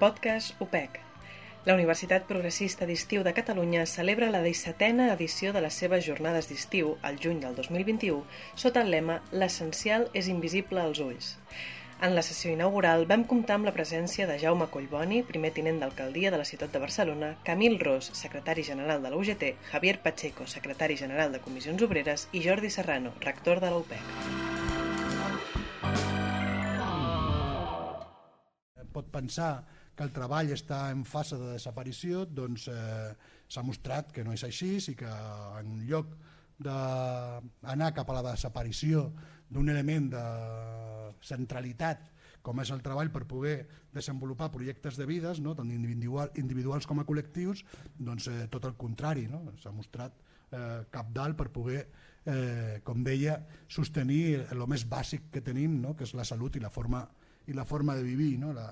Podcast UPEC. La Universitat Progressista d'Estiu de Catalunya celebra la 17a edició de les seves jornades d'estiu, al juny del 2021, sota el lema L'essencial és invisible als ulls. En la sessió inaugural vam comptar amb la presència de Jaume Collboni, primer tinent d'alcaldia de la ciutat de Barcelona, Camil Ros, secretari general de la UGT, Javier Pacheco, secretari general de Comissions Obreres i Jordi Serrano, rector de la UPEC. pot pensar que el treball està en fase de desaparició, doncs eh, s'ha mostrat que no és així i que en lloc d'anar cap a la desaparició d'un element de centralitat com és el treball per poder desenvolupar projectes de vides, no? tant individual, individuals com a col·lectius, doncs eh, tot el contrari, no? s'ha mostrat eh, cap dalt per poder, eh, com deia, sostenir el més bàsic que tenim, no? que és la salut i la forma, i la forma de vivir, no? la,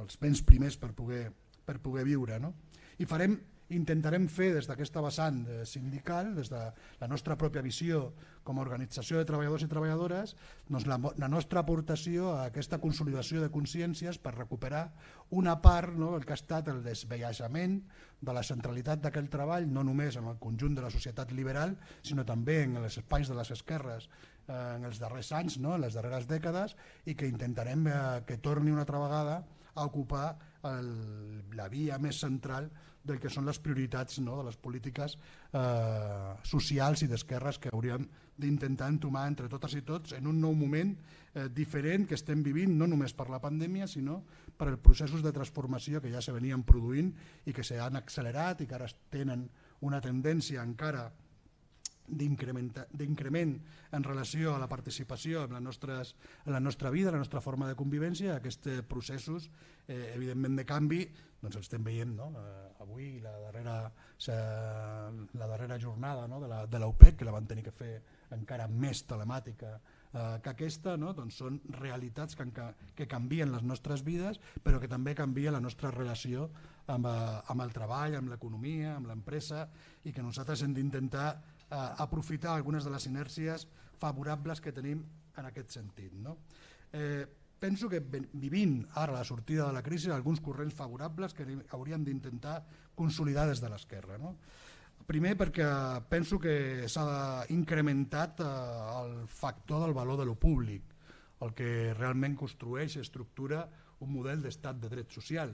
els béns primers per poder, per poder viure. No? I farem intentarem fer des d'aquesta vessant sindical, des de la nostra pròpia visió com a organització de treballadors i treballadores, doncs la, la nostra aportació a aquesta consolidació de consciències per recuperar una part no, del que ha estat el desvellajament de la centralitat d'aquell treball, no només en el conjunt de la societat liberal, sinó també en els espais de les esquerres eh, en els darrers anys, no, en les darreres dècades, i que intentarem eh, que torni una altra vegada a ocupar el, la via més central del que són les prioritats no, de les polítiques eh, socials i d'esquerres que hauríem d'intentar entomar entre totes i tots en un nou moment eh, diferent que estem vivint no només per la pandèmia sinó per els processos de transformació que ja se venien produint i que s'han accelerat i que ara tenen una tendència encara d'increment en relació a la participació en, les nostres, en la nostra vida, en la nostra forma de convivència, aquests processos eh, evidentment de canvi doncs els estem veient no? eh, avui la darrera, la darrera jornada no? de l'OPEC que la van tenir que fer encara més telemàtica eh, que aquesta, no? doncs són realitats que, que canvien les nostres vides però que també canvia la nostra relació amb, eh, amb el treball, amb l'economia, amb l'empresa i que nosaltres hem d'intentar eh, aprofitar algunes de les inèrcies favorables que tenim en aquest sentit. No? Eh, penso que vivint ara la sortida de la crisi alguns corrents favorables que hauríem d'intentar consolidar des de l'esquerra. No? Primer perquè penso que s'ha incrementat eh, el factor del valor de lo públic, el que realment construeix i estructura un model d'estat de dret social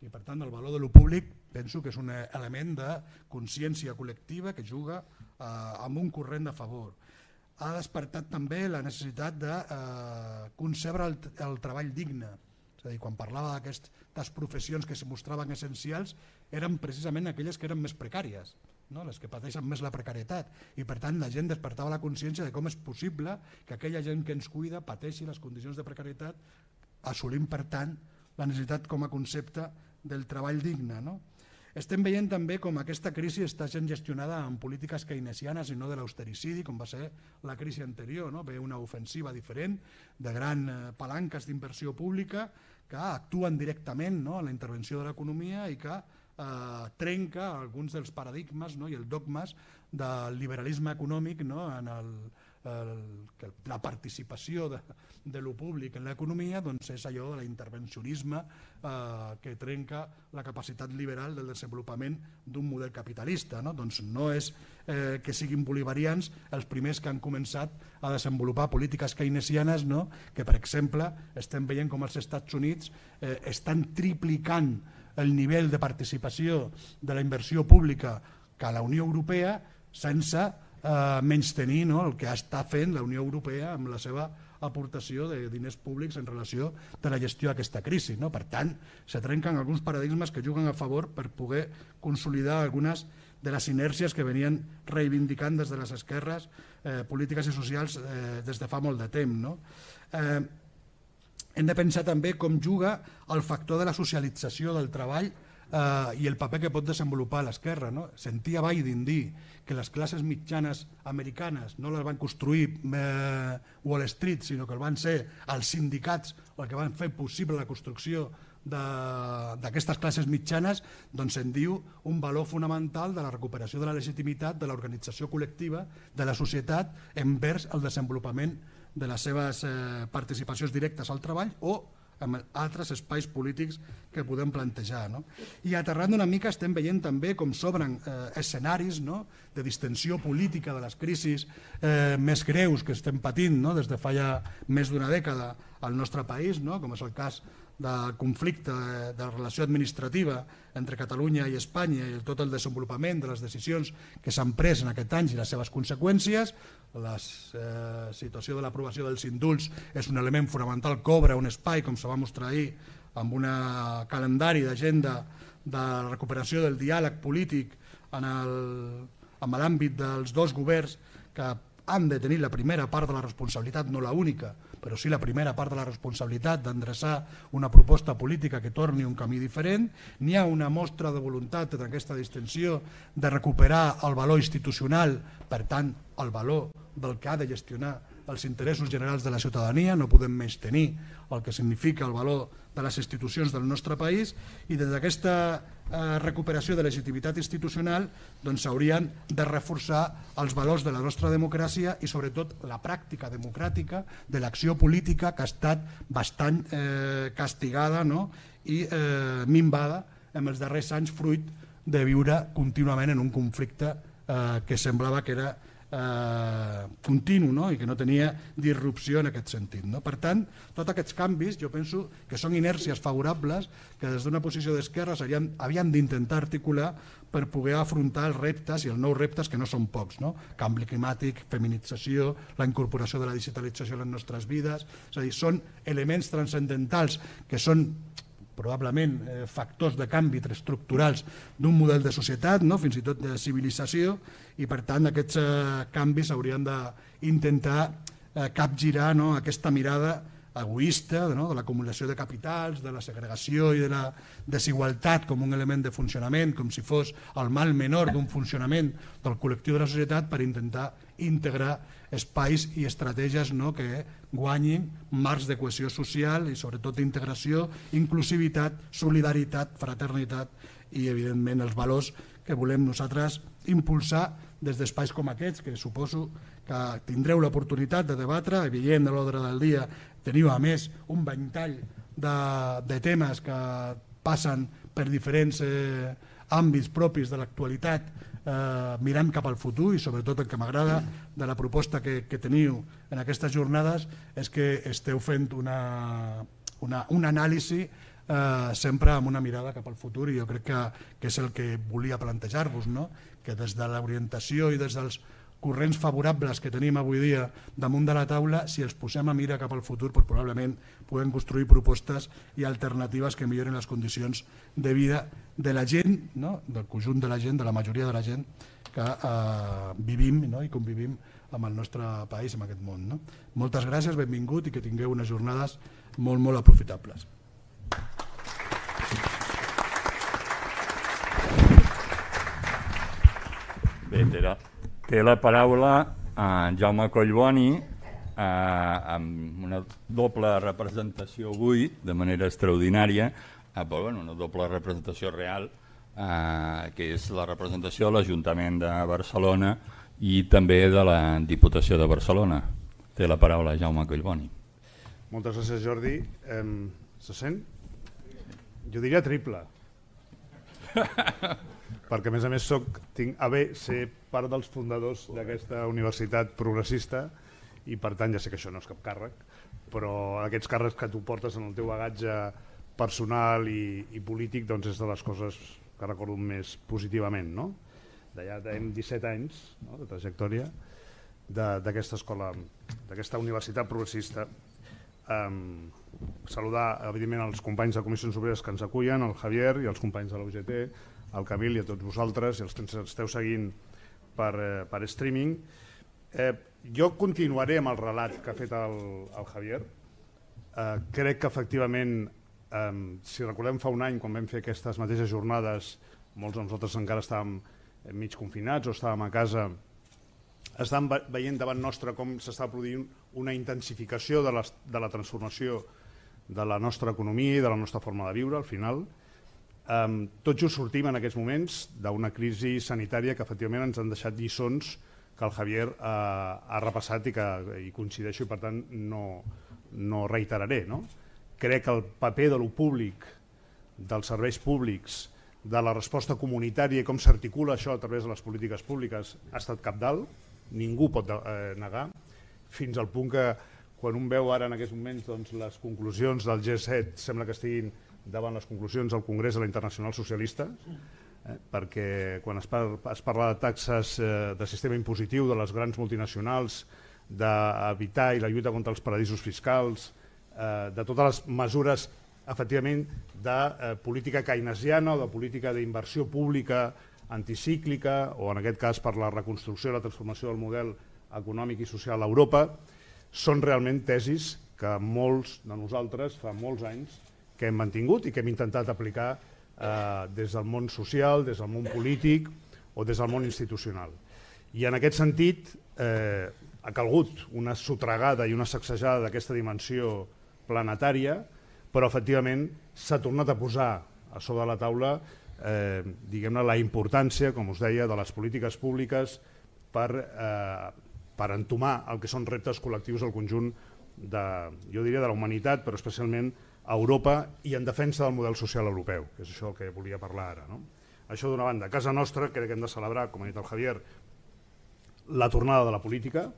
i per tant el valor de lo públic penso que és un element de consciència col·lectiva que juga eh, amb un corrent de favor. Ha despertat també la necessitat de eh, concebre el, el treball digne, és a dir, quan parlava d'aquestes professions que se mostraven essencials eren precisament aquelles que eren més precàries, no? les que pateixen més la precarietat i per tant la gent despertava la consciència de com és possible que aquella gent que ens cuida pateixi les condicions de precarietat assolint per tant la necessitat com a concepte del treball digne. No? Estem veient també com aquesta crisi està sent gestionada amb polítiques keynesianes i no de l'austericidi, com va ser la crisi anterior. No? Ve una ofensiva diferent de gran eh, palanques d'inversió pública que actuen directament no? a la intervenció de l'economia i que eh, trenca alguns dels paradigmes no? i els dogmes del liberalisme econòmic no? en el, el, que la participació de, de lo públic en l'economia doncs és allò de l'intervencionisme eh, que trenca la capacitat liberal del desenvolupament d'un model capitalista. No? Doncs no és eh, que siguin bolivarians els primers que han començat a desenvolupar polítiques keynesianes no? que, per exemple, estem veient com els Estats Units eh, estan triplicant el nivell de participació de la inversió pública que a la Unió Europea sense eh, menys tenir no, el que està fent la Unió Europea amb la seva aportació de diners públics en relació de la gestió d'aquesta crisi. No? Per tant, se trenquen alguns paradigmes que juguen a favor per poder consolidar algunes de les inèrcies que venien reivindicant des de les esquerres eh, polítiques i socials eh, des de fa molt de temps. No? Eh, hem de pensar també com juga el factor de la socialització del treball eh, i el paper que pot desenvolupar l'esquerra. No? Sentia Biden dir que les classes mitjanes americanes no les van construir eh, Wall Street, sinó que el van ser els sindicats el que van fer possible la construcció d'aquestes classes mitjanes doncs se'n diu un valor fonamental de la recuperació de la legitimitat de l'organització col·lectiva de la societat envers el desenvolupament de les seves eh, participacions directes al treball o amb altres espais polítics que podem plantejar. No? I aterrant una mica estem veient també com s'obren eh, escenaris no? de distensió política de les crisis eh, més greus que estem patint no? des de fa ja més d'una dècada al nostre país, no? com és el cas del conflicte de, de relació administrativa entre Catalunya i Espanya i tot el desenvolupament de les decisions que s'han pres en aquest any i les seves conseqüències, la eh, situació de l'aprovació dels indults és un element fonamental que obre un espai, com se va mostrar ahir, amb un calendari d'agenda de recuperació del diàleg polític en l'àmbit dels dos governs que han de tenir la primera part de la responsabilitat, no la única, però sí la primera part de la responsabilitat d'endreçar una proposta política que torni un camí diferent. N'hi ha una mostra de voluntat en aquesta distensió de recuperar el valor institucional, per tant, el valor del que ha de gestionar els interessos generals de la ciutadania, no podem més tenir el que significa el valor de les institucions del nostre país i des d'aquesta eh, recuperació de legitimitat institucional doncs s'haurien de reforçar els valors de la nostra democràcia i sobretot la pràctica democràtica de l'acció política que ha estat bastant eh, castigada no? i eh, minvada en els darrers anys fruit de viure contínuament en un conflicte eh, que semblava que era eh, continu no? i que no tenia disrupció en aquest sentit. No? Per tant, tots aquests canvis jo penso que són inèrcies favorables que des d'una posició d'esquerres havien d'intentar articular per poder afrontar els reptes i els nous reptes que no són pocs, no? canvi climàtic, feminització, la incorporació de la digitalització a les nostres vides, és a dir, són elements transcendentals que són probablement eh, factors de canvi estructurals d'un model de societat, no? fins i tot de civilització, i per tant aquests eh, canvis haurien d'intentar eh, capgirar no? aquesta mirada egoista no? de l'acumulació de capitals, de la segregació i de la desigualtat com un element de funcionament, com si fos el mal menor d'un funcionament del col·lectiu de la societat per intentar integrar espais i estratègies no? que guanyin marcs de cohesió social i sobretot d'integració, inclusivitat, solidaritat, fraternitat i evidentment els valors que volem nosaltres impulsar des d'espais com aquests, que suposo que tindreu l'oportunitat de debatre, veient de l'ordre del dia teniu a més un ventall de, de temes que passen per diferents eh, àmbits propis de l'actualitat eh, mirant cap al futur i sobretot el que m'agrada de la proposta que, que teniu en aquestes jornades és que esteu fent una, una, un anàlisi eh, sempre amb una mirada cap al futur i jo crec que, que és el que volia plantejar-vos, no? que des de l'orientació i des dels corrents favorables que tenim avui dia damunt de la taula, si els posem a mira cap al futur, doncs probablement podem construir propostes i alternatives que milloren les condicions de vida de la gent, no? del conjunt de la gent, de la majoria de la gent que eh, vivim no? i convivim amb el nostre país, amb aquest món. No? Moltes gràcies, benvingut i que tingueu unes jornades molt, molt aprofitables. Bé, Tera, Té la paraula en Jaume Collboni eh, amb una doble representació avui, de manera extraordinària, eh, però, bueno, una doble representació real, eh, que és la representació de l'Ajuntament de Barcelona i també de la Diputació de Barcelona. Té la paraula Jaume Collboni. Moltes gràcies, Jordi. Eh, se sent? Jo diria triple. perquè a més a més soc, tinc a bé ser part dels fundadors d'aquesta universitat progressista i per tant ja sé que això no és cap càrrec, però aquests càrrecs que tu portes en el teu bagatge personal i, i polític doncs és de les coses que recordo més positivament. No? D'allà tenim 17 anys no? de trajectòria d'aquesta escola, d'aquesta universitat progressista. Um, saludar evidentment els companys de Comissions Obreres que ens acullen, el Javier i els companys de la UGT, al Camil i a tots vosaltres i els que ens esteu seguint per, eh, per streaming. Eh, jo continuaré amb el relat que ha fet el, el Javier. Eh, crec que efectivament, eh, si recordem fa un any, quan vam fer aquestes mateixes jornades, molts de nosaltres encara estàvem mig confinats o estàvem a casa, estàvem veient davant nostre com s'està produint una intensificació de la, de la transformació de la nostra economia i de la nostra forma de viure, al final, Um, tot just sortim en aquests moments d'una crisi sanitària que efectivament ens han deixat lliçons que el Javier uh, ha repassat i que hi coincideixo i per tant no, no reiteraré, no? crec que el paper de lo públic, dels serveis públics, de la resposta comunitària i com s'articula això a través de les polítiques públiques ha estat capdalt, ningú pot eh, negar, fins al punt que quan un veu ara en aquests moments doncs, les conclusions del G7 sembla que estiguin davant les conclusions del Congrés de la Internacional Socialista, eh, perquè quan es, par es parla de taxes eh, de sistema impositiu de les grans multinacionals, d'evitar i la lluita contra els paradisos fiscals, eh, de totes les mesures efectivament de eh, política keynesiana o de política d'inversió pública anticíclica o en aquest cas per la reconstrucció i la transformació del model econòmic i social a Europa, són realment tesis que molts de nosaltres fa molts anys que hem mantingut i que hem intentat aplicar eh, des del món social, des del món polític o des del món institucional. I en aquest sentit eh, ha calgut una sotregada i una sacsejada d'aquesta dimensió planetària, però efectivament s'ha tornat a posar a sobre la taula eh, diguem-ne la importància, com us deia, de les polítiques públiques per eh, per entomar el que són reptes col·lectius al conjunt de, jo diria, de la humanitat, però especialment a Europa i en defensa del model social europeu, que és això que volia parlar ara. No? Això d'una banda. A casa nostra crec que hem de celebrar, com ha dit el Javier, la tornada de la política,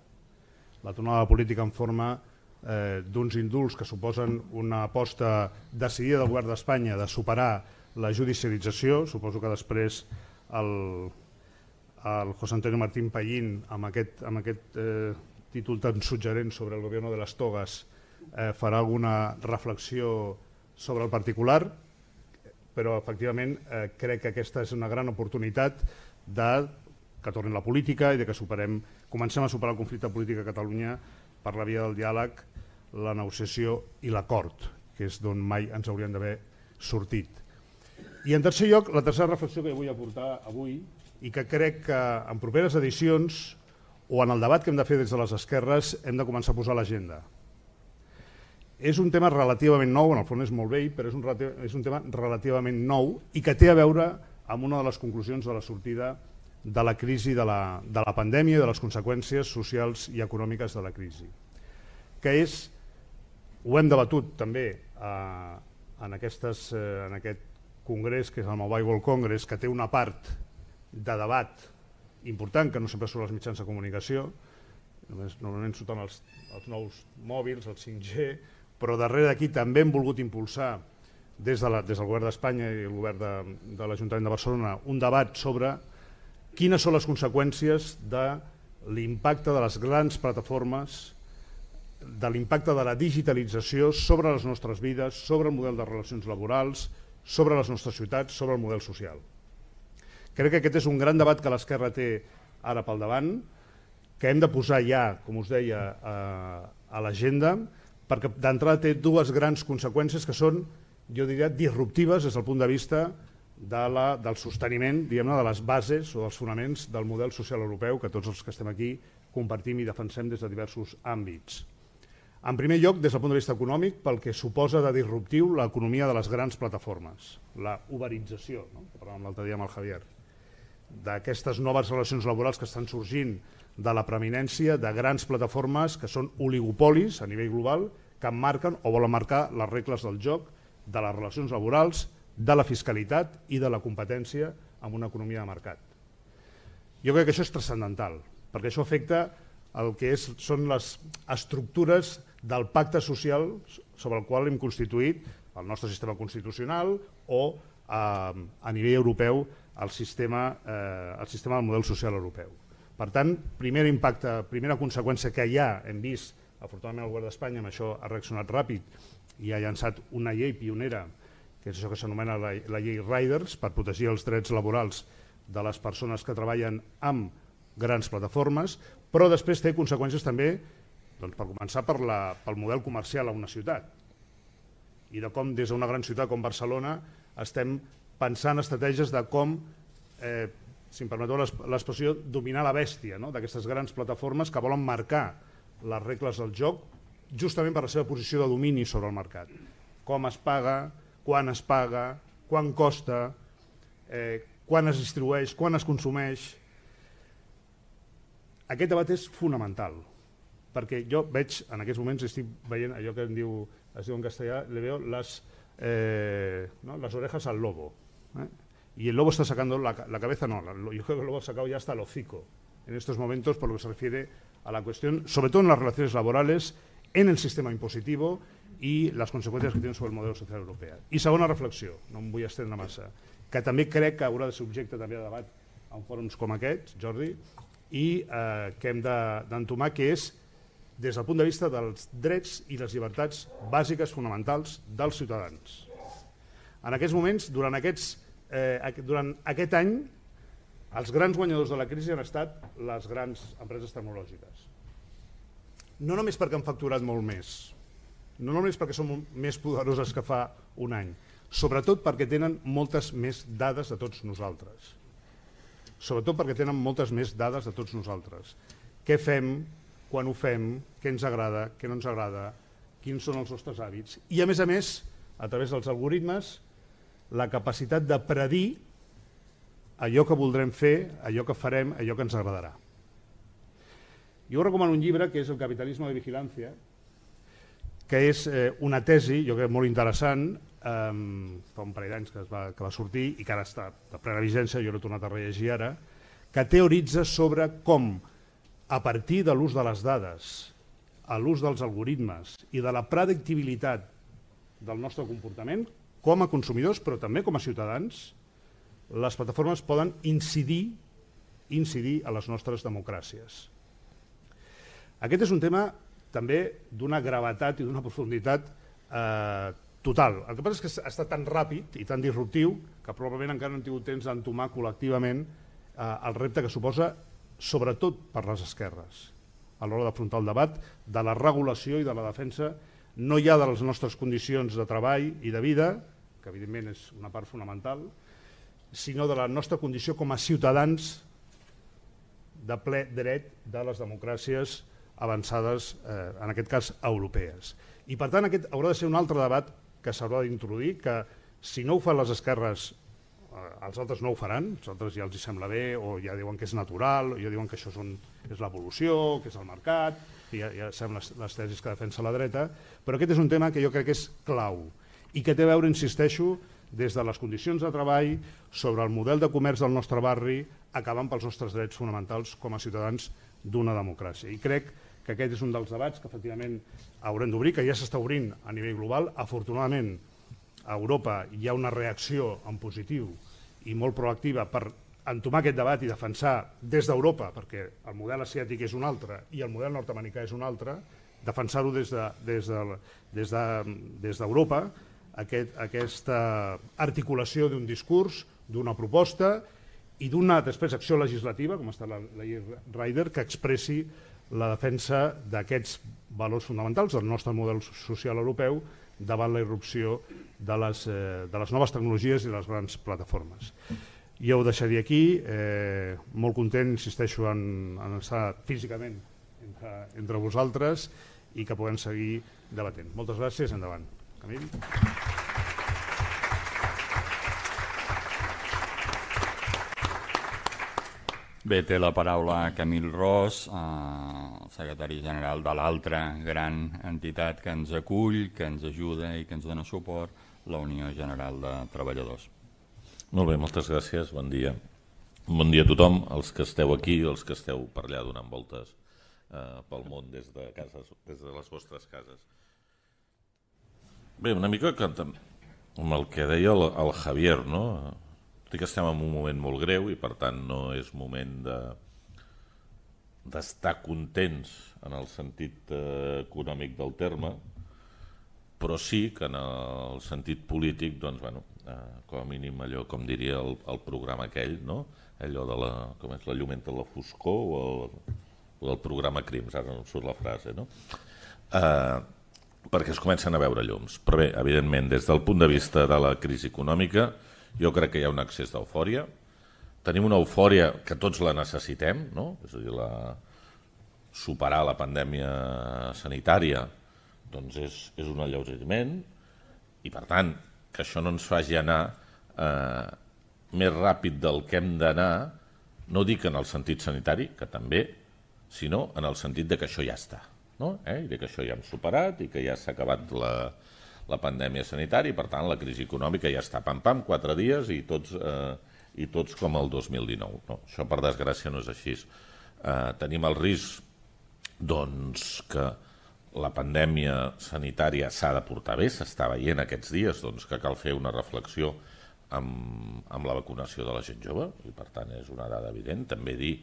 la tornada de la política en forma eh, d'uns indults que suposen una aposta decidida del govern d'Espanya de superar la judicialització, suposo que després el, el José Antonio Martín Pallín amb aquest, amb aquest eh, títol tan suggerent sobre el govern de les togues eh, farà alguna reflexió sobre el particular, però efectivament eh, crec que aquesta és una gran oportunitat de que torni la política i de que superem, comencem a superar el conflicte polític a Catalunya per la via del diàleg, la negociació i l'acord, que és d'on mai ens haurien d'haver sortit. I en tercer lloc, la tercera reflexió que vull aportar avui i que crec que en properes edicions o en el debat que hem de fer des de les esquerres hem de començar a posar l'agenda. És un tema relativament nou, en el fons és molt vell, però és un, és un tema relativament nou i que té a veure amb una de les conclusions de la sortida de la crisi de la, de la pandèmia i de les conseqüències socials i econòmiques de la crisi, que és, ho hem debatut també eh, en, aquestes, eh, en aquest congrés, que és el Mobile World Congress, que té una part de debat important, que no sempre són els mitjans de comunicació, només, normalment surten els, els nous mòbils, el 5G, però darrere d'aquí també hem volgut impulsar des, de la, des del govern d'Espanya i el govern de, de l'Ajuntament de Barcelona un debat sobre quines són les conseqüències de l'impacte de les grans plataformes, de l'impacte de la digitalització sobre les nostres vides, sobre el model de relacions laborals, sobre les nostres ciutats, sobre el model social. Crec que aquest és un gran debat que l'esquerra té ara pel davant, que hem de posar ja, com us deia, a, a l'agenda, perquè d'entrada té dues grans conseqüències que són, jo diria, disruptives des del punt de vista de la, del sosteniment de les bases o dels fonaments del model social europeu que tots els que estem aquí compartim i defensem des de diversos àmbits. En primer lloc, des del punt de vista econòmic, pel que suposa de disruptiu l'economia de les grans plataformes, la uberització, no? que parlàvem l'altre dia amb el Javier d'aquestes noves relacions laborals que estan sorgint de la preeminència de grans plataformes que són oligopolis a nivell global que marquen o volen marcar les regles del joc de les relacions laborals, de la fiscalitat i de la competència en una economia de mercat. Jo crec que això és transcendental, perquè això afecta el que és, són les estructures del pacte social sobre el qual hem constituït el nostre sistema constitucional o eh, a nivell europeu el sistema, eh, el sistema del model social europeu. Per tant, primer impacte, primera conseqüència que ja hem vist, afortunadament el govern d'Espanya amb això ha reaccionat ràpid i ha llançat una llei pionera, que és això que s'anomena la, la llei Riders, per protegir els drets laborals de les persones que treballen amb grans plataformes, però després té conseqüències també, doncs, per començar, per la, pel model comercial a una ciutat i de com des d'una gran ciutat com Barcelona estem pensant estratègies de com, eh, si em permeteu l'expressió, dominar la bèstia no? d'aquestes grans plataformes que volen marcar les regles del joc justament per la seva posició de domini sobre el mercat. Com es paga, quan es paga, quan costa, eh, quan es distribueix, quan es consumeix. Aquest debat és fonamental, perquè jo veig, en aquests moments estic veient allò que en diu es diu en castellà, le veo las, eh, ¿no? las orejas al lobo. ¿eh? Y el lobo está sacando la, la cabeza, no, la, yo creo que el lobo ha sacado ya hasta el hocico en estos momentos por lo que se refiere a la cuestión, sobre todo en las relaciones laborales, en el sistema impositivo i les conseqüències que tenen sobre el model social europeu. I segona reflexió, no em vull estendre massa, que també crec que haurà de ser objecte també de debat en fòrums com aquests, Jordi, i eh, que hem d'entomar, de, que és des del punt de vista dels drets i les llibertats bàsiques fonamentals dels ciutadans. En aquests moments, durant, aquests, eh, durant aquest any, els grans guanyadors de la crisi han estat les grans empreses tecnològiques. No només perquè han facturat molt més, no només perquè són més poderoses que fa un any, sobretot perquè tenen moltes més dades de tots nosaltres. Sobretot perquè tenen moltes més dades de tots nosaltres. Què fem, quan ho fem, què ens agrada, què no ens agrada, quins són els nostres hàbits. I a més a més, a través dels algoritmes, la capacitat de predir allò que voldrem fer, allò que farem, allò que ens agradarà. Jo recomano un llibre que és El capitalisme de vigilància, que és eh, una tesi, jo crec molt interessant, eh, fa un parell d'anys que, va, que va sortir i que ara està de plena vigència, jo l'he tornat a rellegir ara, que teoritza sobre com a partir de l'ús de les dades, a l'ús dels algoritmes i de la predictibilitat del nostre comportament com a consumidors però també com a ciutadans, les plataformes poden incidir incidir a les nostres democràcies. Aquest és un tema també d'una gravetat i d'una profunditat eh, total. El que passa és que ha estat tan ràpid i tan disruptiu que probablement encara no hem tingut temps d'entomar col·lectivament eh, el repte que suposa sobretot per les esquerres, a l'hora d'afrontar el debat de la regulació i de la defensa no ja de les nostres condicions de treball i de vida, que evidentment és una part fonamental, sinó de la nostra condició com a ciutadans de ple dret de les democràcies avançades, eh, en aquest cas europees. I per tant aquest haurà de ser un altre debat que s'haurà d'introduir, que si no ho fan les esquerres Eh, els altres no ho faran, els altres ja els hi sembla bé o ja diuen que és natural, o ja diuen que això són, és l'evolució, que és el mercat, i ja, ja sabem les, les tesis que defensa la dreta, però aquest és un tema que jo crec que és clau i que té a veure, insisteixo, des de les condicions de treball, sobre el model de comerç del nostre barri, acabant pels nostres drets fonamentals com a ciutadans d'una democràcia. I crec que aquest és un dels debats que efectivament haurem d'obrir, que ja s'està obrint a nivell global. Afortunadament, a Europa hi ha una reacció en positiu i molt proactiva per entomar aquest debat i defensar des d'Europa, perquè el model asiàtic és un altre i el model nord-americà és un altre, defensar-ho des d'Europa, de, des de, des de, aquest, aquesta articulació d'un discurs, d'una proposta i d'una després acció legislativa, com està la, la llei Rider, que expressi la defensa d'aquests valors fonamentals del nostre model social europeu davant la irrupció de les, eh, de les noves tecnologies i les grans plataformes. Jo ho deixaria aquí, eh, molt content, insisteixo, en, en estar físicament entre, entre vosaltres i que puguem seguir debatent. Moltes gràcies, endavant. Camil. Bé, té la paraula Camil Ros, eh, secretari general de l'altra gran entitat que ens acull, que ens ajuda i que ens dona suport, la Unió General de Treballadors. Molt bé, moltes gràcies, bon dia. Bon dia a tothom, els que esteu aquí i els que esteu per allà donant voltes eh, pel món des de, cases, des de les vostres cases. Bé, una mica que, amb el que deia el, el Javier, no? Tot que estem en un moment molt greu i per tant no és moment de d'estar contents en el sentit eh, econòmic del terme, però sí que en el sentit polític, doncs, bueno, eh, com a mínim allò, com diria el, el programa aquell, no? allò de la, com és la llum entre la foscor o el, o el programa Crims, ara no surt la frase, no? Eh, perquè es comencen a veure llums. Però bé, evidentment, des del punt de vista de la crisi econòmica, jo crec que hi ha un excés d'eufòria. Tenim una eufòria que tots la necessitem, no? és a dir, la... superar la pandèmia sanitària doncs és, és un alleugeriment i, per tant, que això no ens faci anar eh, més ràpid del que hem d'anar, no dic en el sentit sanitari, que també, sinó en el sentit de que això ja està. No? eh? i que això ja hem superat i que ja s'ha acabat la, la pandèmia sanitària i per tant la crisi econòmica ja està pam-pam, quatre dies i tots, eh, i tots com el 2019. No? Això per desgràcia no és així. Eh, tenim el risc doncs, que la pandèmia sanitària s'ha de portar bé, s'està veient aquests dies doncs, que cal fer una reflexió amb, amb la vacunació de la gent jove i per tant és una dada evident. També dir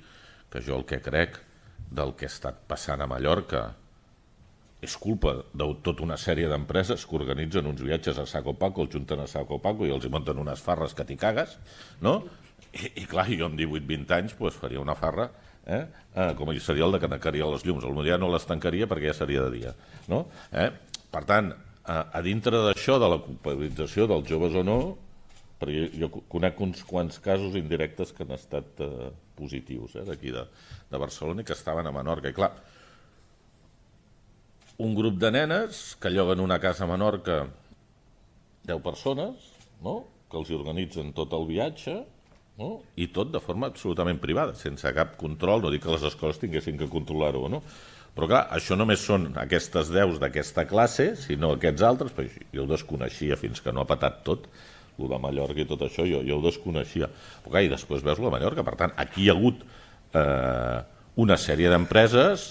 que jo el que crec del que ha estat passant a Mallorca és culpa de tota una sèrie d'empreses que organitzen uns viatges a Saco Paco, els junten a Saco Paco i els hi munten unes farres que t'hi cagues, no? I, I clar, jo amb 18-20 anys pues, faria una farra eh? eh, com seria el de que tancaria les llums. El dia no les tancaria perquè ja seria de dia. No? Eh? Per tant, a, a dintre d'això, de la culpabilització dels joves o no, perquè jo conec uns quants casos indirectes que han estat eh, positius eh, d'aquí de, de Barcelona i que estaven a Menorca. I clar, un grup de nenes que lloguen una casa a Menorca 10 persones, no? que els organitzen tot el viatge, no? i tot de forma absolutament privada, sense cap control, no dic que les escoles tinguessin que controlar-ho, no? Però clar, això només són aquestes deus d'aquesta classe, sinó aquests altres, però jo ho desconeixia fins que no ha patat tot, el de Mallorca i tot això, jo, jo ho desconeixia. Però clar, i després veus la Mallorca, per tant, aquí hi ha hagut eh, una sèrie d'empreses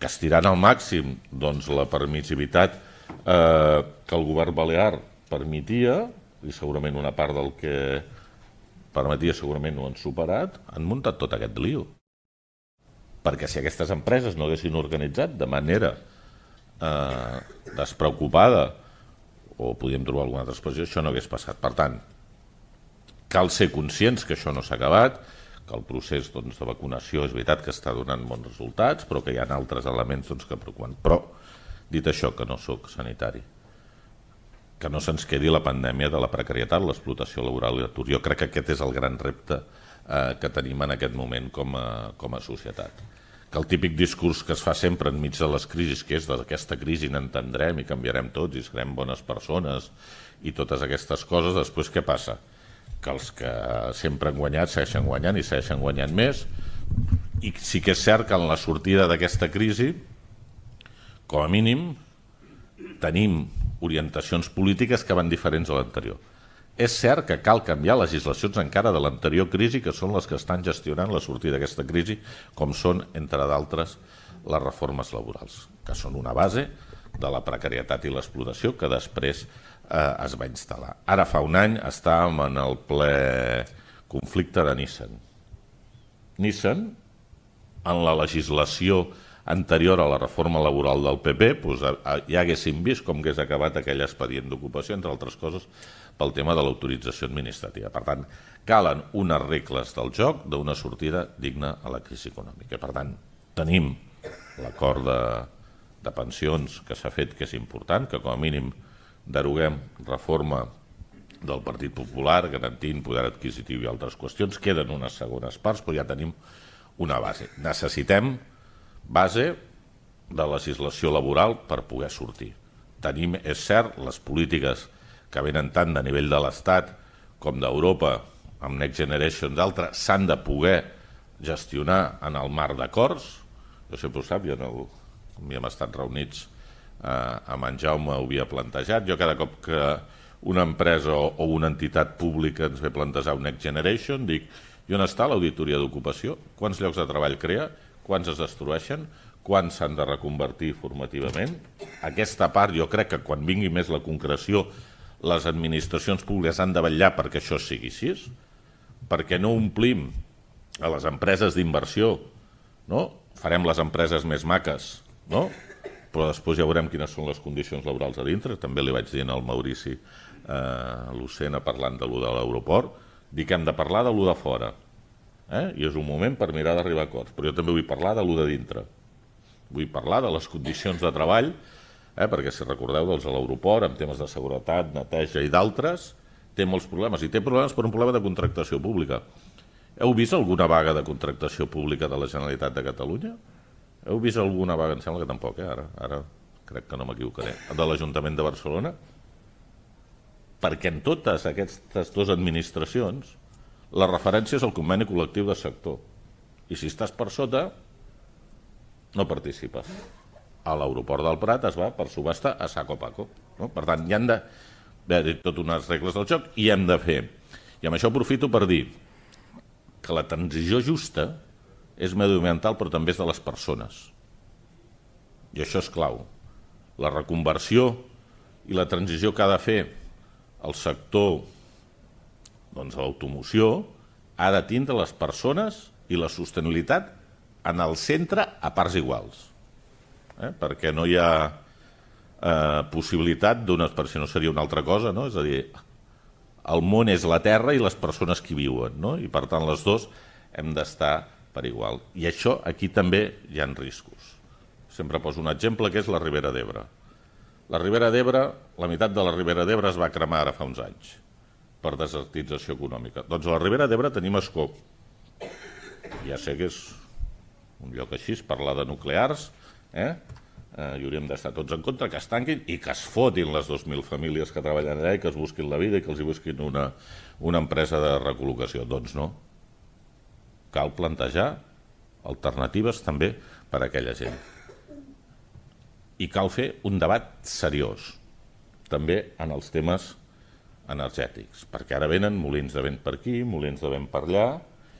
que estirant al màxim doncs, la permissivitat eh, que el govern balear permetia, i segurament una part del que permetia segurament ho han superat, han muntat tot aquest lío. Perquè si aquestes empreses no haguessin organitzat de manera eh, despreocupada, o podíem trobar alguna altra expressió, això no hagués passat. Per tant, cal ser conscients que això no s'ha acabat, que el procés doncs, de vacunació és veritat que està donant bons resultats, però que hi ha altres elements doncs, que preocupen. Però, dit això, que no sóc sanitari, que no se'ns quedi la pandèmia de la precarietat, l'explotació laboral i l'atur. Jo crec que aquest és el gran repte eh, que tenim en aquest moment com a, com a societat. Que el típic discurs que es fa sempre enmig de les crisis, que és d'aquesta crisi n'entendrem i canviarem tots i serem bones persones i totes aquestes coses, després què passa? que els que sempre han guanyat segueixen guanyant i segueixen guanyant més i sí que és cert que en la sortida d'aquesta crisi com a mínim tenim orientacions polítiques que van diferents a l'anterior. És cert que cal canviar legislacions encara de l'anterior crisi, que són les que estan gestionant la sortida d'aquesta crisi, com són, entre d'altres, les reformes laborals, que són una base de la precarietat i l'explotació que després eh, es va instal·lar. Ara fa un any estàvem en el ple conflicte de Nissan. Nissan, en la legislació anterior a la reforma laboral del PP, doncs, ja haguéssim vist com hagués acabat aquell expedient d'ocupació, entre altres coses, pel tema de l'autorització administrativa. Per tant, calen unes regles del joc d'una sortida digna a la crisi econòmica. Per tant, tenim l'acord de, de pensions que s'ha fet, que és important, que com a mínim deroguem reforma del Partit Popular, garantint poder adquisitiu i altres qüestions. Queden unes segones parts, però ja tenim una base. Necessitem base de legislació laboral per poder sortir. Tenim, és cert, les polítiques que venen tant de nivell de l'Estat com d'Europa, amb Next Generation d'altres, s'han de poder gestionar en el marc d'acords. Jo sempre ho sap, jo no, hi hem estat reunits eh, amb en Jaume ho havia plantejat. Jo cada cop que una empresa o, o una entitat pública ens ve plantejar un Next Generation, dic, i on està l'auditoria d'ocupació? Quants llocs de treball crea? Quants es destrueixen? Quants s'han de reconvertir formativament? Aquesta part jo crec que quan vingui més la concreció les administracions públiques han de vetllar perquè això sigui així, perquè no omplim a les empreses d'inversió, no? farem les empreses més maques, no? però després ja veurem quines són les condicions laborals a dintre. També li vaig dir al Maurici eh, Lucena parlant de lo de l'aeroport, dic que hem de parlar de lo de fora. Eh? I és un moment per mirar d'arribar a acords. Però jo també vull parlar de lo de dintre. Vull parlar de les condicions de treball, eh? perquè si recordeu dels a l'aeroport, amb temes de seguretat, neteja i d'altres, té molts problemes. I té problemes per un problema de contractació pública. Heu vist alguna vaga de contractació pública de la Generalitat de Catalunya? Heu vist alguna vaga? Em sembla que tampoc, eh? ara, ara crec que no m'equivocaré, de l'Ajuntament de Barcelona? Perquè en totes aquestes dues administracions la referència és el conveni col·lectiu de sector. I si estàs per sota, no participes. A l'aeroport del Prat es va per subhasta a saco paco. No? Per tant, hi han de haver tot unes regles del joc i hem de fer. I amb això aprofito per dir que la transició justa és mediambiental però també és de les persones. I això és clau. La reconversió i la transició que ha de fer el sector doncs, de l'automoció ha de tindre les persones i la sostenibilitat en el centre a parts iguals. Eh? Perquè no hi ha eh, possibilitat d'una... si no seria una altra cosa, no? és a dir, el món és la terra i les persones que viuen, no? i per tant les dos hem d'estar per igual. I això aquí també hi han riscos. Sempre poso un exemple que és la Ribera d'Ebre. La Ribera d'Ebre, la meitat de la Ribera d'Ebre es va cremar ara fa uns anys per desertització econòmica. Doncs a la Ribera d'Ebre tenim escó. Ja sé que és un lloc així, parlar de nuclears, eh? eh, i hauríem d'estar tots en contra, que es tanquin i que es fotin les 2.000 famílies que treballen allà i que es busquin la vida i que els hi busquin una, una empresa de recol·locació. Doncs no, cal plantejar alternatives també per a aquella gent. I cal fer un debat seriós, també en els temes energètics, perquè ara venen molins de vent per aquí, molins de vent per allà,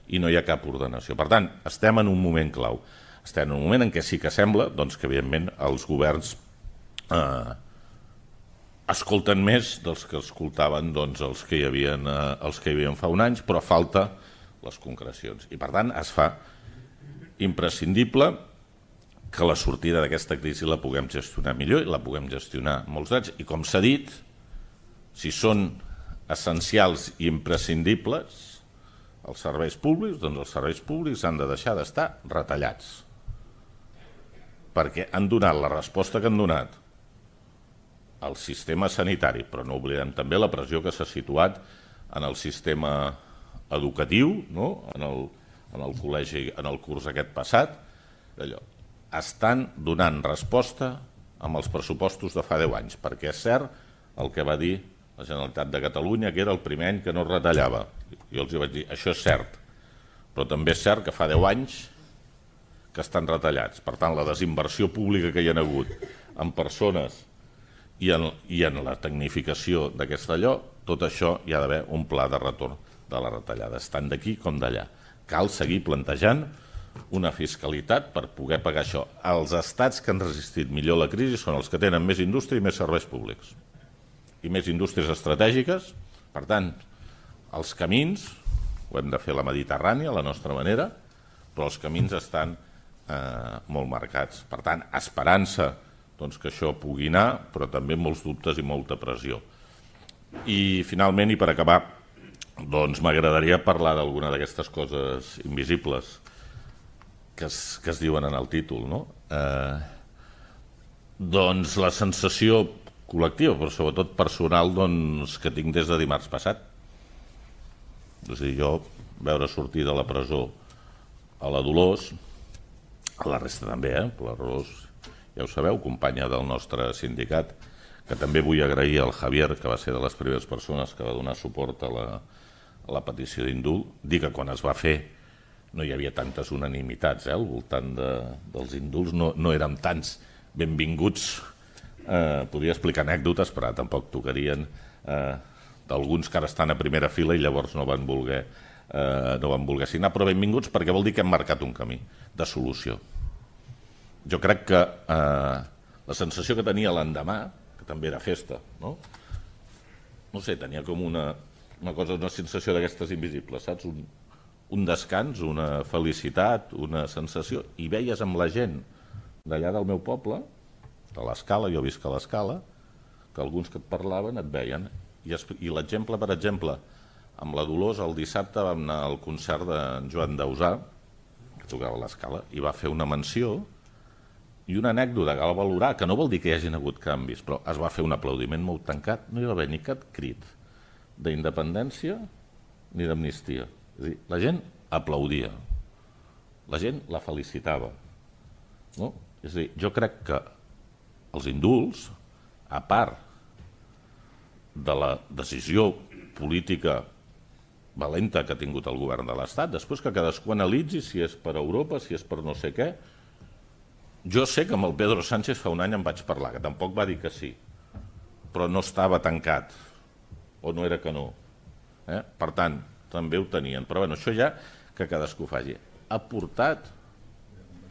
i no hi ha cap ordenació. Per tant, estem en un moment clau. Estem en un moment en què sí que sembla doncs, que, evidentment, els governs eh, escolten més dels que escoltaven doncs, els, que hi havia, eh, els que hi havia fa un anys, però falta les concrecions. I per tant es fa imprescindible que la sortida d'aquesta crisi la puguem gestionar millor i la puguem gestionar molts drets. I com s'ha dit, si són essencials i imprescindibles els serveis públics, doncs els serveis públics han de deixar d'estar retallats. Perquè han donat la resposta que han donat al sistema sanitari, però no oblidem també la pressió que s'ha situat en el sistema educatiu, no? en, el, en el col·legi, en el curs aquest passat, allò, estan donant resposta amb els pressupostos de fa 10 anys, perquè és cert el que va dir la Generalitat de Catalunya, que era el primer any que no retallava. Jo els vaig dir, això és cert, però també és cert que fa 10 anys que estan retallats. Per tant, la desinversió pública que hi ha hagut en persones i en, i en la tecnificació d'aquest allò, tot això hi ha d'haver un pla de retorn de les retallades, tant d'aquí com d'allà. Cal seguir plantejant una fiscalitat per poder pagar això. Els estats que han resistit millor la crisi són els que tenen més indústria i més serveis públics i més indústries estratègiques. Per tant, els camins, ho hem de fer a la Mediterrània, a la nostra manera, però els camins estan eh, molt marcats. Per tant, esperança doncs, que això pugui anar, però també molts dubtes i molta pressió. I finalment, i per acabar, doncs m'agradaria parlar d'alguna d'aquestes coses invisibles que es, que es diuen en el títol. No? Eh, doncs la sensació col·lectiva, però sobretot personal doncs, que tinc des de dimarts passat. És a dir, jo veure sortir de la presó a la Dolors, a la resta també, eh? la Dolors, ja ho sabeu, companya del nostre sindicat, que també vull agrair al Javier, que va ser de les primeres persones que va donar suport a la, la petició d'indult, dir que quan es va fer no hi havia tantes unanimitats eh, al voltant de, dels indults, no, no érem tants benvinguts. Eh, podria explicar anècdotes, però tampoc tocarien eh, d'alguns que ara estan a primera fila i llavors no van voler eh, no van voler signar, però benvinguts perquè vol dir que hem marcat un camí de solució. Jo crec que eh, la sensació que tenia l'endemà, que també era festa, no? no sé, tenia com una, una cosa, una sensació d'aquestes invisibles, saps? Un, un descans, una felicitat, una sensació, i veies amb la gent d'allà del meu poble, de l'escala, jo visc a l'escala, que alguns que et parlaven et veien. I, i l'exemple, per exemple, amb la Dolors, el dissabte vam anar al concert de Joan Dausà, que tocava l'escala, i va fer una menció i una anècdota que va valorar, que no vol dir que hi hagin hagut canvis, però es va fer un aplaudiment molt tancat, no hi va haver ni cap crit d'independència ni d'amnistia. És dir, la gent aplaudia, la gent la felicitava. No? És a dir, jo crec que els indults, a part de la decisió política valenta que ha tingut el govern de l'Estat, després que cadascú analitzi si és per Europa, si és per no sé què, Jo sé que amb el Pedro Sánchez fa un any em vaig parlar, que tampoc va dir que sí, però no estava tancat, o no era que no. Eh? Per tant, també ho tenien. Però bueno, això ja que cadascú faci. Ha portat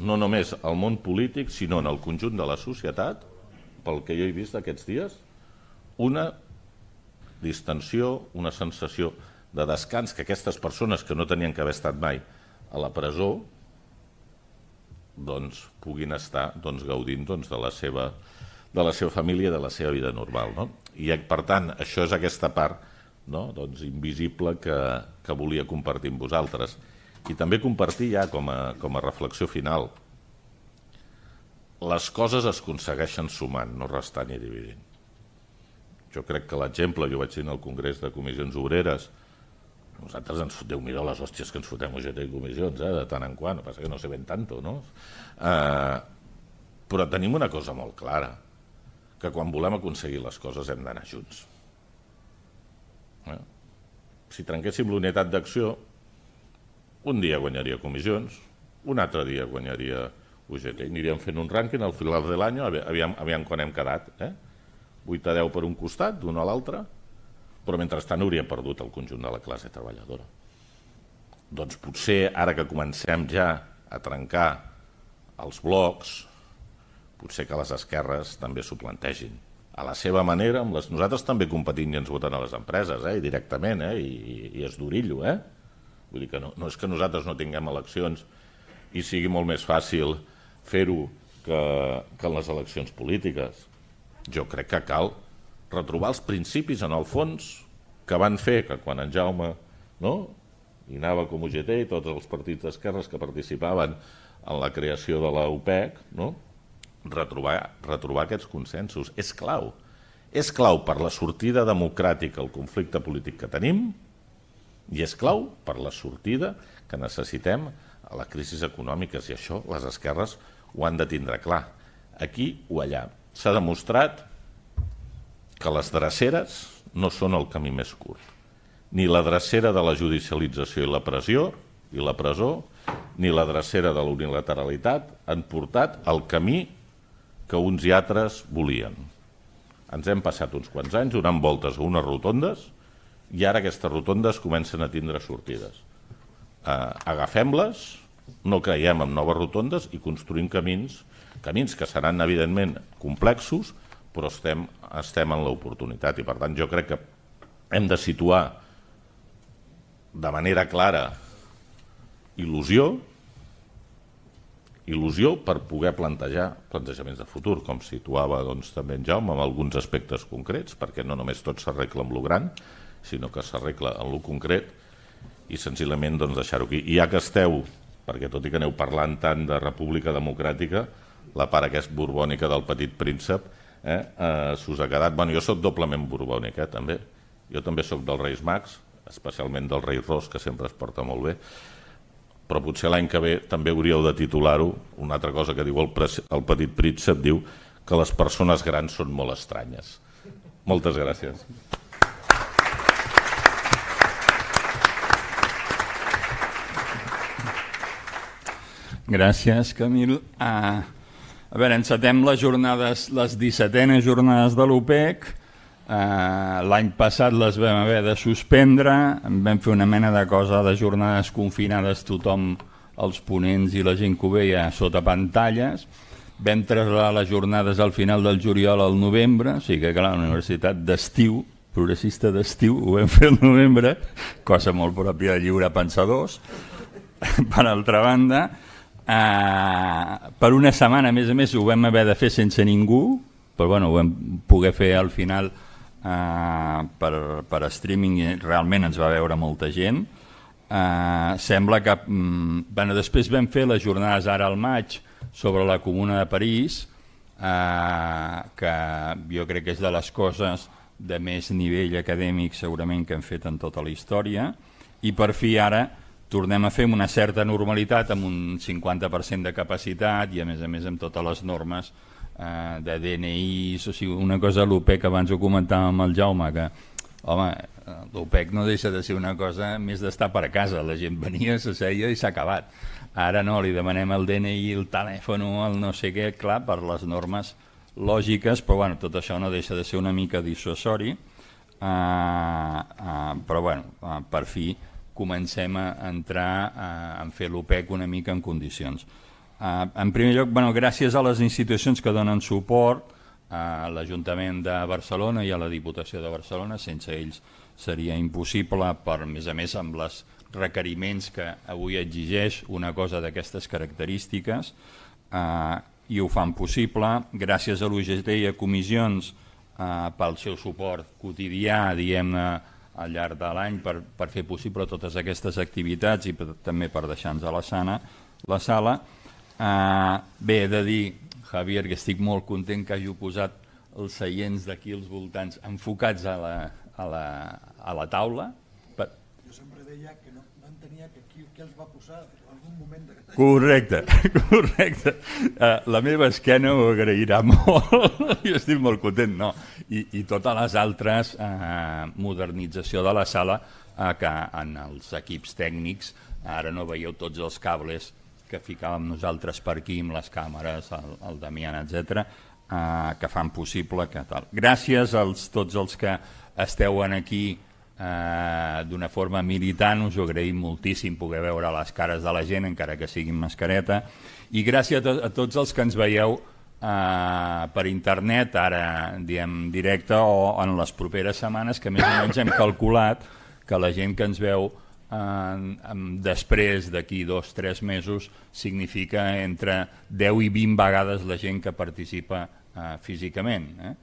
no només al món polític, sinó en el conjunt de la societat, pel que jo he vist aquests dies, una distensió, una sensació de descans que aquestes persones que no tenien que haver estat mai a la presó doncs, puguin estar doncs, gaudint doncs, de, la seva, de la seva família de la seva vida normal. No? I per tant, això és aquesta part no? doncs, invisible que, que volia compartir amb vosaltres. I també compartir ja com a, com a reflexió final. Les coses es aconsegueixen sumant, no restant i dividint. Jo crec que l'exemple, jo vaig dir en el Congrés de Comissions Obreres, nosaltres ens foteu, mira les hòsties que ens fotem UGT i comissions, eh, de tant en quant, passa que no se ven tanto, no? Eh, però tenim una cosa molt clara, que quan volem aconseguir les coses hem d'anar junts. Eh? Si trenquéssim l'unitat d'acció, un dia guanyaria comissions, un altre dia guanyaria UGT, aniríem fent un rànquing al final de l'any, aviam, aviam quan hem quedat, eh? 8 a 10 per un costat, d'un a l'altre, però mentrestant hauria perdut el conjunt de la classe treballadora. Doncs potser ara que comencem ja a trencar els blocs, potser que les esquerres també s'ho plantegin. A la seva manera, amb les... nosaltres també competint i ens voten a les empreses, eh? I directament, eh? I, i és d'orillo. Eh? Vull dir que no, no és que nosaltres no tinguem eleccions i sigui molt més fàcil fer-ho que, que en les eleccions polítiques. Jo crec que cal retrobar els principis en el fons que van fer que quan en Jaume no, hi anava com UGT i tots els partits d'esquerres que participaven en la creació de la no? retrobar, retrobar aquests consensos. És clau. És clau per la sortida democràtica al conflicte polític que tenim i és clau per la sortida que necessitem a la crisi econòmica i això les esquerres ho han de tindre clar. Aquí o allà. S'ha demostrat que les dreceres no són el camí més curt. Ni la drecera de la judicialització i la pressió i la presó, ni la drecera de la unilateralitat han portat al camí que uns i altres volien. Ens hem passat uns quants anys donant voltes a unes rotondes i ara aquestes rotondes comencen a tindre sortides. Uh, Agafem-les, no creiem en noves rotondes i construïm camins, camins que seran evidentment complexos, però estem, estem en l'oportunitat i per tant jo crec que hem de situar de manera clara il·lusió il·lusió per poder plantejar plantejaments de futur, com situava doncs, també en Jaume, amb alguns aspectes concrets, perquè no només tot s'arregla amb lo gran, sinó que s'arregla en lo concret i senzillament doncs, deixar-ho aquí. I ja que esteu, perquè tot i que aneu parlant tant de república democràtica, la part aquesta borbònica del petit príncep, eh, eh, s'us ha quedat... Bueno, jo sóc doblement borbònic, eh, també. Jo també sóc dels Reis Mags, especialment del rei Ros, que sempre es porta molt bé, però potser l'any que ve també hauríeu de titular-ho. Una altra cosa que diu el, el petit príncep diu que les persones grans són molt estranyes. Moltes gràcies. Gràcies, Camil. Uh, a veure, encetem les jornades, les 17enes jornades de l'OPEC. Uh, L'any passat les vam haver de suspendre, vam fer una mena de cosa de jornades confinades tothom, els ponents i la gent que ho veia sota pantalles. Vam traslladar les jornades al final del juliol al novembre, o sigui que clar, la universitat d'estiu, progressista d'estiu, ho vam fer al novembre, cosa molt pròpia de lliure pensadors. Per altra banda, Uh, per una setmana, a més a més, ho vam haver de fer sense ningú, però bueno, ho vam poder fer al final uh, per, per streaming i realment ens va veure molta gent. Uh, sembla que... Um, bueno, després vam fer les jornades ara al maig sobre la Comuna de París, uh, que jo crec que és de les coses de més nivell acadèmic segurament que hem fet en tota la història, i per fi ara tornem a fer amb una certa normalitat, amb un 50% de capacitat i a més a més amb totes les normes eh, de DNI, o sigui, una cosa l'UP que abans ho comentàvem amb el Jaume, que home, l'OPEC no deixa de ser una cosa més d'estar per a casa. La gent venia, se seia i s'ha acabat. Ara no, li demanem el DNI, el telèfon, el no sé què, clar, per les normes lògiques, però bueno, tot això no deixa de ser una mica dissuasori, uh, uh, però bueno, uh, per fi comencem a entrar uh, a fer l'OPEC una mica en condicions. Uh, en primer lloc, bueno, gràcies a les institucions que donen suport, a l'Ajuntament de Barcelona i a la Diputació de Barcelona, sense ells seria impossible, per a més a més amb els requeriments que avui exigeix una cosa d'aquestes característiques, eh, i ho fan possible, gràcies a l'UGT i a comissions eh, pel seu suport quotidià, diguem-ne, al llarg de l'any per, per fer possible totes aquestes activitats i per, també per deixar-nos a la, sana, la sala. Eh, bé, he de dir, Javier, que estic molt content que hagi posat els seients d'aquí als voltants enfocats a la, a la, a la taula. Jo sempre deia que no, no entenia que qui, qui els va posar algun moment de... Correcte, correcte. Uh, la meva esquena ho agrairà molt, jo estic molt content, no. I, i totes les altres uh, modernització de la sala uh, que en els equips tècnics, ara no veieu tots els cables que ficàvem nosaltres per aquí amb les càmeres, el, el Damián, etc, uh, que fan possible que tal. Gràcies als tots els que esteu aquí eh, d'una forma militant, us ho agraïm moltíssim poder veure les cares de la gent, encara que siguin mascareta, i gràcies a, to a tots els que ens veieu eh, per internet, ara diem directe, o en les properes setmanes, que més o menys hem calculat que la gent que ens veu eh, després d'aquí dos o tres mesos significa entre 10 i 20 vegades la gent que participa eh, físicament. Eh?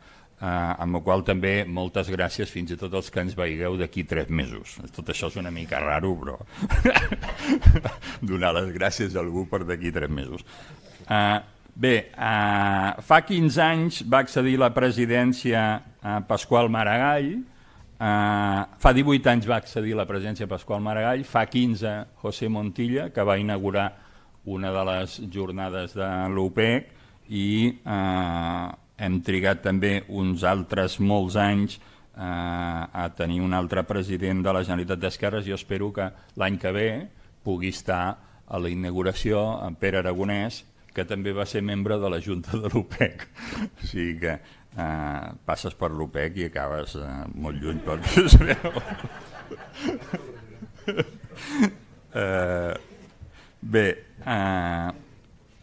Eh, amb el qual també moltes gràcies fins i tot els que ens veigueu d'aquí tres mesos. Tot això és una mica raro, però donar les gràcies a algú per d'aquí tres mesos. Eh, bé, eh, fa 15 anys va accedir la presidència a Pasqual Maragall, Uh, fa 18 anys va accedir la presidència Pasqual Maragall, fa 15 José Montilla, que va inaugurar una de les jornades de l'UPEC i uh, hem trigat també uns altres molts anys eh, a tenir un altre president de la Generalitat d'Esquerres. Jo espero que l'any que ve pugui estar a la inauguració en Pere Aragonès, que també va ser membre de la Junta de l'UPEC. O sigui que eh, passes per l'UPEC i acabes eh, molt lluny perquè es veu. eh, bé, eh,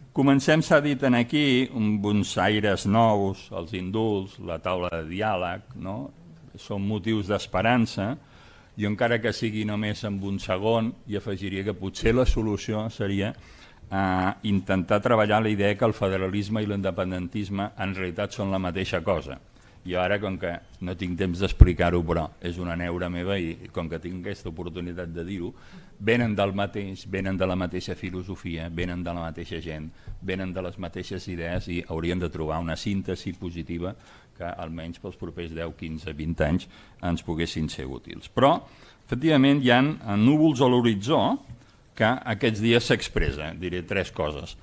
Comencem, s'ha dit en aquí, uns aires nous, els indults, la taula de diàleg, no? són motius d'esperança, i encara que sigui només en un segon, i afegiria que potser la solució seria eh, intentar treballar la idea que el federalisme i l'independentisme en realitat són la mateixa cosa. I ara, com que no tinc temps d'explicar-ho, però és una neura meva i com que tinc aquesta oportunitat de dir-ho, venen del mateix, venen de la mateixa filosofia, venen de la mateixa gent, venen de les mateixes idees i haurien de trobar una síntesi positiva que almenys pels propers 10, 15, 20 anys ens poguessin ser útils. Però, efectivament, hi ha núvols a l'horitzó que aquests dies s'expressa. Diré tres coses.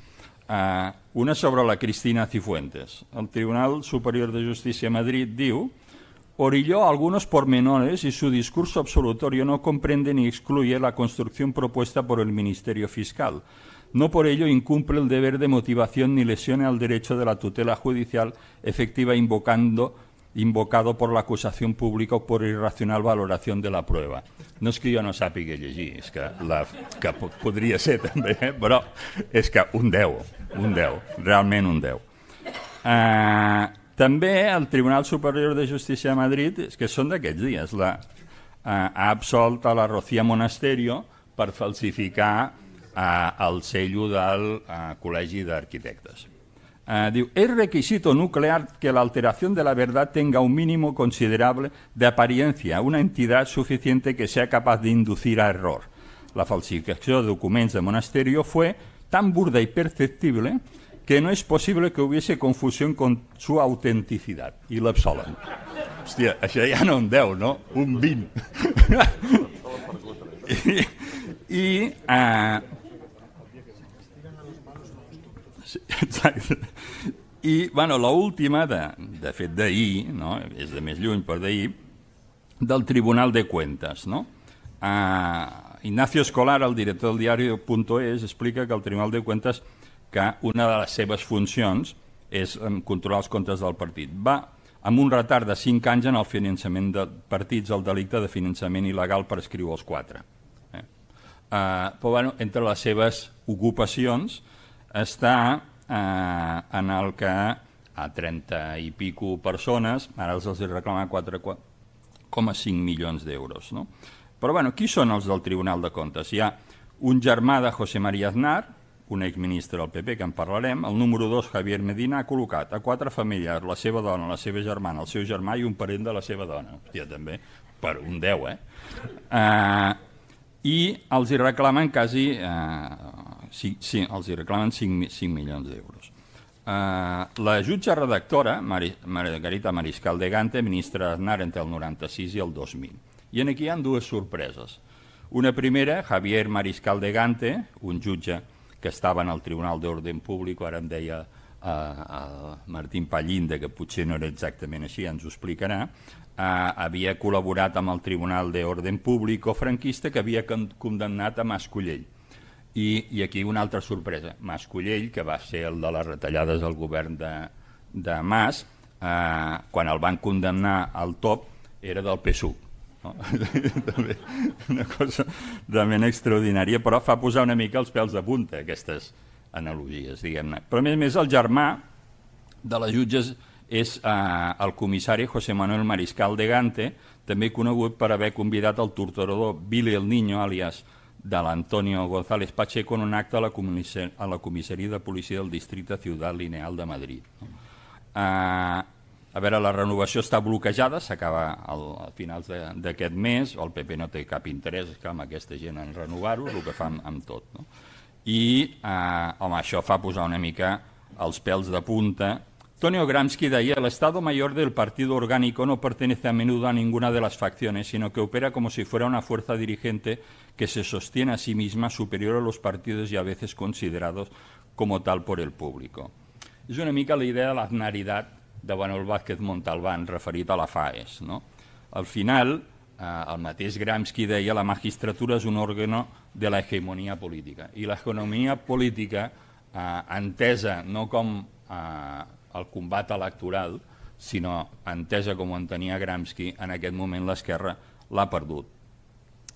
Uh, una sobre la Cristina Cifuentes. El Tribunal Superior de Justicia de Madrid diu Orilló algunos pormenores y su discurso absolutorio no comprende ni excluye la construcción propuesta por el Ministerio Fiscal. No por ello incumple el deber de motivación ni lesiona el derecho de la tutela judicial efectiva invocando invocado por la acusación pública o por irracional valoración de la prueba. No és que jo no sàpiga llegir, és que, la, que podria ser també, eh? però és que un 10, un 10, realment un 10. Uh, eh, també el Tribunal Superior de Justícia de Madrid, que són d'aquests dies, la, uh, ha absolt a la Rocía Monasterio per falsificar uh, el cello del uh, Col·legi d'Arquitectes. Uh, diu, es requisito nuclear que la alteración de la verdad tenga un mínimo considerable de apariencia, una entidad suficiente que sea capaz de inducir a error. La falsificación de documentos de monasterio fue tan burda y perceptible que no es posible que hubiese confusión con su autenticidad. I l'absolen. Hòstia, això ja no un 10, no? Un 20. I, i uh, Exacte. I, bueno, l'última, de, de fet d'ahir, no? és de més lluny per d'ahir, del Tribunal de Cuentas. No? Uh, Ignacio Escolar, el director del diari.es, explica que el Tribunal de Cuentas que una de les seves funcions és controlar els comptes del partit. Va amb un retard de 5 anys en el finançament de partits, el delicte de finançament il·legal per escriure els quatre. Eh? Uh, però bueno, entre les seves ocupacions està eh, en el que a 30 i pico persones, ara els els reclama 4,5 milions d'euros. No? Però bueno, qui són els del Tribunal de Comptes? Hi ha un germà de José María Aznar, un exministre del PP, que en parlarem, el número 2, Javier Medina, ha col·locat a quatre familiars, la seva dona, la seva germana, el seu germà i un parent de la seva dona. Hòstia, també, per un 10, eh? Uh, I els hi reclamen quasi... Uh, sí, sí, els hi reclamen 5, 5 milions d'euros. Uh, la jutja redactora, Mari, Margarita Mariscal de Gante, ministra d'Aznar entre el 96 i el 2000. I en aquí hi ha dues sorpreses. Una primera, Javier Mariscal de Gante, un jutge que estava en el Tribunal d'Ordre Públic, ara em deia eh, uh, Martín Pallinda, que potser no era exactament així, ens ho explicarà, eh, havia col·laborat amb el Tribunal d'Ordre Públic o franquista que havia condemnat a Mascollell i, I aquí una altra sorpresa. Mas Collell, que va ser el de les retallades del govern de, de Mas, eh, quan el van condemnar al top, era del PSUV. No? També una cosa realment extraordinària, però fa posar una mica els pèls de punta, aquestes analogies, diguem-ne. Però a més a més el germà de les jutges és eh, el comissari José Manuel Mariscal de Gante, també conegut per haver convidat el torturador Billy el Niño, alias de l'Antonio González Pacheco en un acte a la, a la comissaria de policia del districte Ciutat Lineal de Madrid. No? Uh, a veure, la renovació està bloquejada, s'acaba a finals d'aquest mes, el PP no té cap interès que amb aquesta gent en renovar-ho, el que fa amb, amb tot. No? I, eh, home, això fa posar una mica els pèls de punta Antonio Gramsci decía, el Estado del Partido Orgánico no pertenece a menudo a ninguna de las facciones, sino que opera como si fuera una fuerza dirigente que se sostiene a sí misma superior a los partidos y a veces considerados como tal por el público. És una mica la idea de l'aznaritat de Manuel Vázquez Montalbán referit a la FAES. No? Al final, eh, el mateix Gramsci deia la magistratura és un òrgan de la hegemonia política i l'hegemonia política eh, entesa no com eh, el combat electoral, sinó entesa com ho entenia Gramsci, en aquest moment l'esquerra l'ha perdut.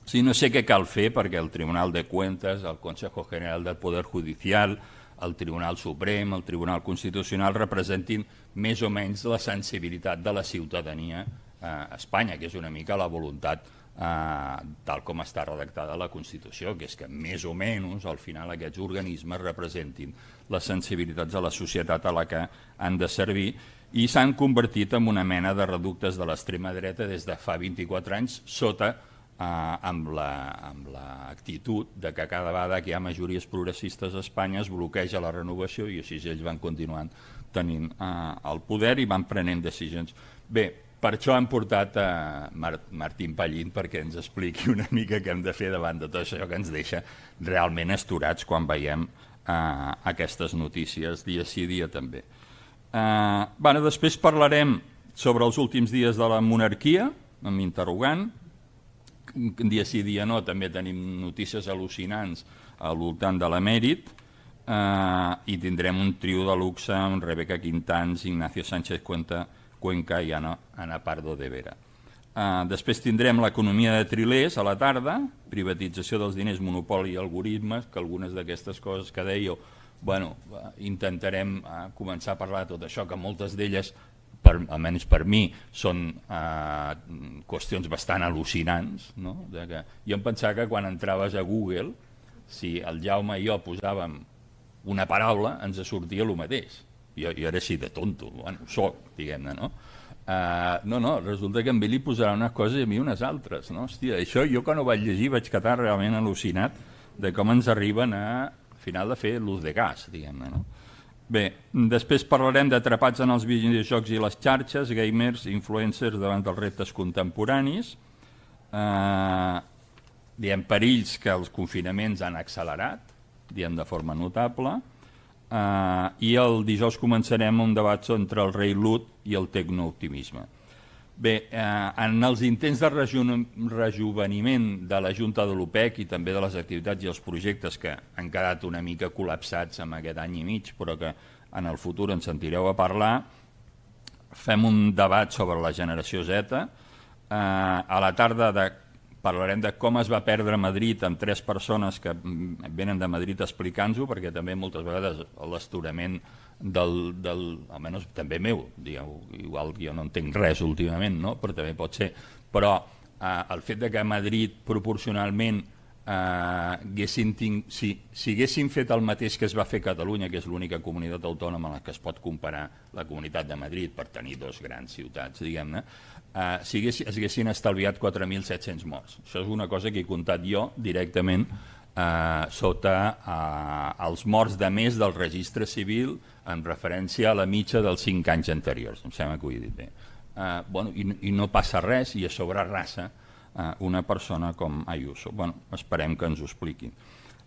Si no sé què cal fer perquè el Tribunal de Cuentas, el Consejo General del Poder Judicial, el Tribunal Suprem, el Tribunal Constitucional representin més o menys la sensibilitat de la ciutadania eh, a Espanya, que és una mica la voluntat eh, tal com està redactada la Constitució, que és que més o menys al final aquests organismes representin les sensibilitats de la societat a la que han de servir i s'han convertit en una mena de reductes de l'extrema dreta des de fa 24 anys sota eh, amb l'actitud la, de que cada vegada que hi ha majories progressistes a Espanya es bloqueja la renovació i així ells van continuant tenint eh, el poder i van prenent decisions. Bé, per això hem portat a Martín Pallín perquè ens expliqui una mica què hem de fer davant de tot això que ens deixa realment esturats quan veiem uh, aquestes notícies dia sí, dia també. Uh, bueno, després parlarem sobre els últims dies de la monarquia, amb interrogant. Dia sí, dia no, també tenim notícies al·lucinants al voltant de l'emèrit, uh, i tindrem un trio de luxe amb Rebeca Quintans, Ignacio Sánchez Cuenta, Cuenca i Ana, Ana Pardo de Vera. Uh, després tindrem l'economia de trilers a la tarda, privatització dels diners, monopoli i algoritmes, que algunes d'aquestes coses que dèieu, bueno, uh, intentarem uh, començar a parlar de tot això, que moltes d'elles, per, almenys per mi, són uh, qüestions bastant al·lucinants. No? De que jo em pensava que quan entraves a Google, si el Jaume i jo posàvem una paraula, ens sortia el mateix jo, jo era així de tonto, bueno, soc, diguem-ne, no? Uh, no, no, resulta que ell li posarà unes coses i a mi unes altres, no? Hòstia, això jo quan ho vaig llegir vaig quedar realment al·lucinat de com ens arriben a, al final de fer l'ús de gas, diguem-ne, no? Bé, després parlarem d'atrapats en els videojocs i les xarxes, gamers, influencers davant dels reptes contemporanis, eh, diem, perills que els confinaments han accelerat, diem de forma notable, Uh, I el dijous començarem un debat entre el rei Lut i el tecnooptimisme. Bé, eh, en els intents de rejuveniment de la Junta de l'OPEC i també de les activitats i els projectes que han quedat una mica col·lapsats en aquest any i mig, però que en el futur ens sentireu a parlar, fem un debat sobre la generació Z. Eh, a la tarda de, parlarem de com es va perdre Madrid amb tres persones que mm, venen de Madrid explicant-ho, perquè també moltes vegades l'estorament del, del, almenys també meu, digueu, igual jo no entenc res últimament, no? però també pot ser, però eh, el fet de que Madrid proporcionalment eh, ting... si, si haguessin fet el mateix que es va fer a Catalunya, que és l'única comunitat autònoma en la que es pot comparar la comunitat de Madrid per tenir dos grans ciutats, diguem-ne, si haguessin, es haguessin estalviat 4.700 morts. Això és una cosa que he comptat jo directament eh, sota eh, els morts de més del registre civil en referència a la mitja dels 5 anys anteriors, em sembla que ho he dit bé. Uh, bueno, i, I no passa res i a sobre raça uh, una persona com Ayuso. Bueno, esperem que ens ho expliquin.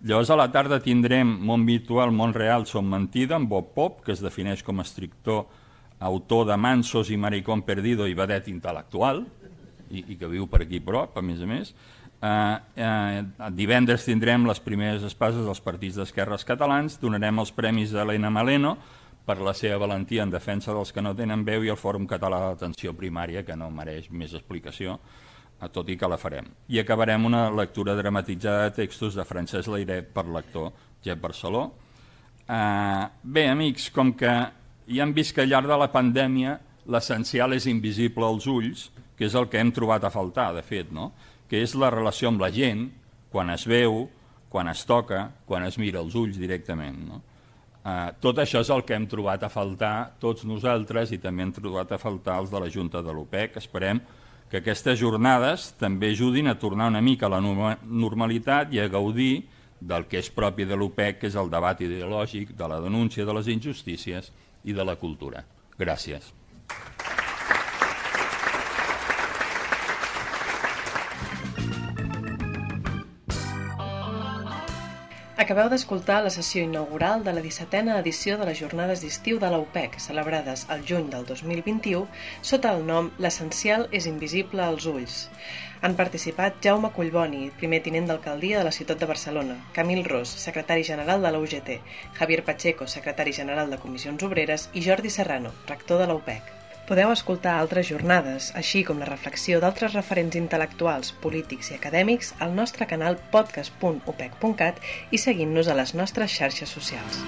Llavors a la tarda tindrem Món Virtual, Món Real, Som Mentida, amb Bob Pop, que es defineix com a escriptor, autor de Mansos i Maricón Perdido i Vedet Intel·lectual, i, i que viu per aquí prop, a més a més. Eh, eh, divendres tindrem les primeres espases dels partits d'esquerres catalans, donarem els premis a Elena Maleno per la seva valentia en defensa dels que no tenen veu i el Fòrum Català d'Atenció Primària, que no mereix més explicació, eh, tot i que la farem. I acabarem una lectura dramatitzada de textos de Francesc Leiret per l'actor Jep Barceló. Eh, bé, amics, com que ja hem vist que al llarg de la pandèmia l'essencial és invisible als ulls, que és el que hem trobat a faltar, de fet, no? que és la relació amb la gent, quan es veu, quan es toca, quan es mira els ulls directament. No? Uh, tot això és el que hem trobat a faltar tots nosaltres i també hem trobat a faltar els de la Junta de l'OPEC. Esperem que aquestes jornades també ajudin a tornar una mica a la normalitat i a gaudir del que és propi de l'OPEC, que és el debat ideològic, de la denúncia de les injustícies i de la cultura. Gràcies. Acabeu d'escoltar la sessió inaugural de la 17a edició de les Jornades d'Estiu de l'UPEC, celebrades al juny del 2021, sota el nom L'essencial és invisible als ulls. Han participat Jaume Collboni, primer tinent d'alcaldia de la ciutat de Barcelona, Camil Ros, secretari general de la UGT, Javier Pacheco, secretari general de Comissions Obreres i Jordi Serrano, rector de l'UPEC. Podeu escoltar altres jornades, així com la reflexió d'altres referents intel·lectuals, polítics i acadèmics al nostre canal podcast.opec.cat i seguint-nos a les nostres xarxes socials.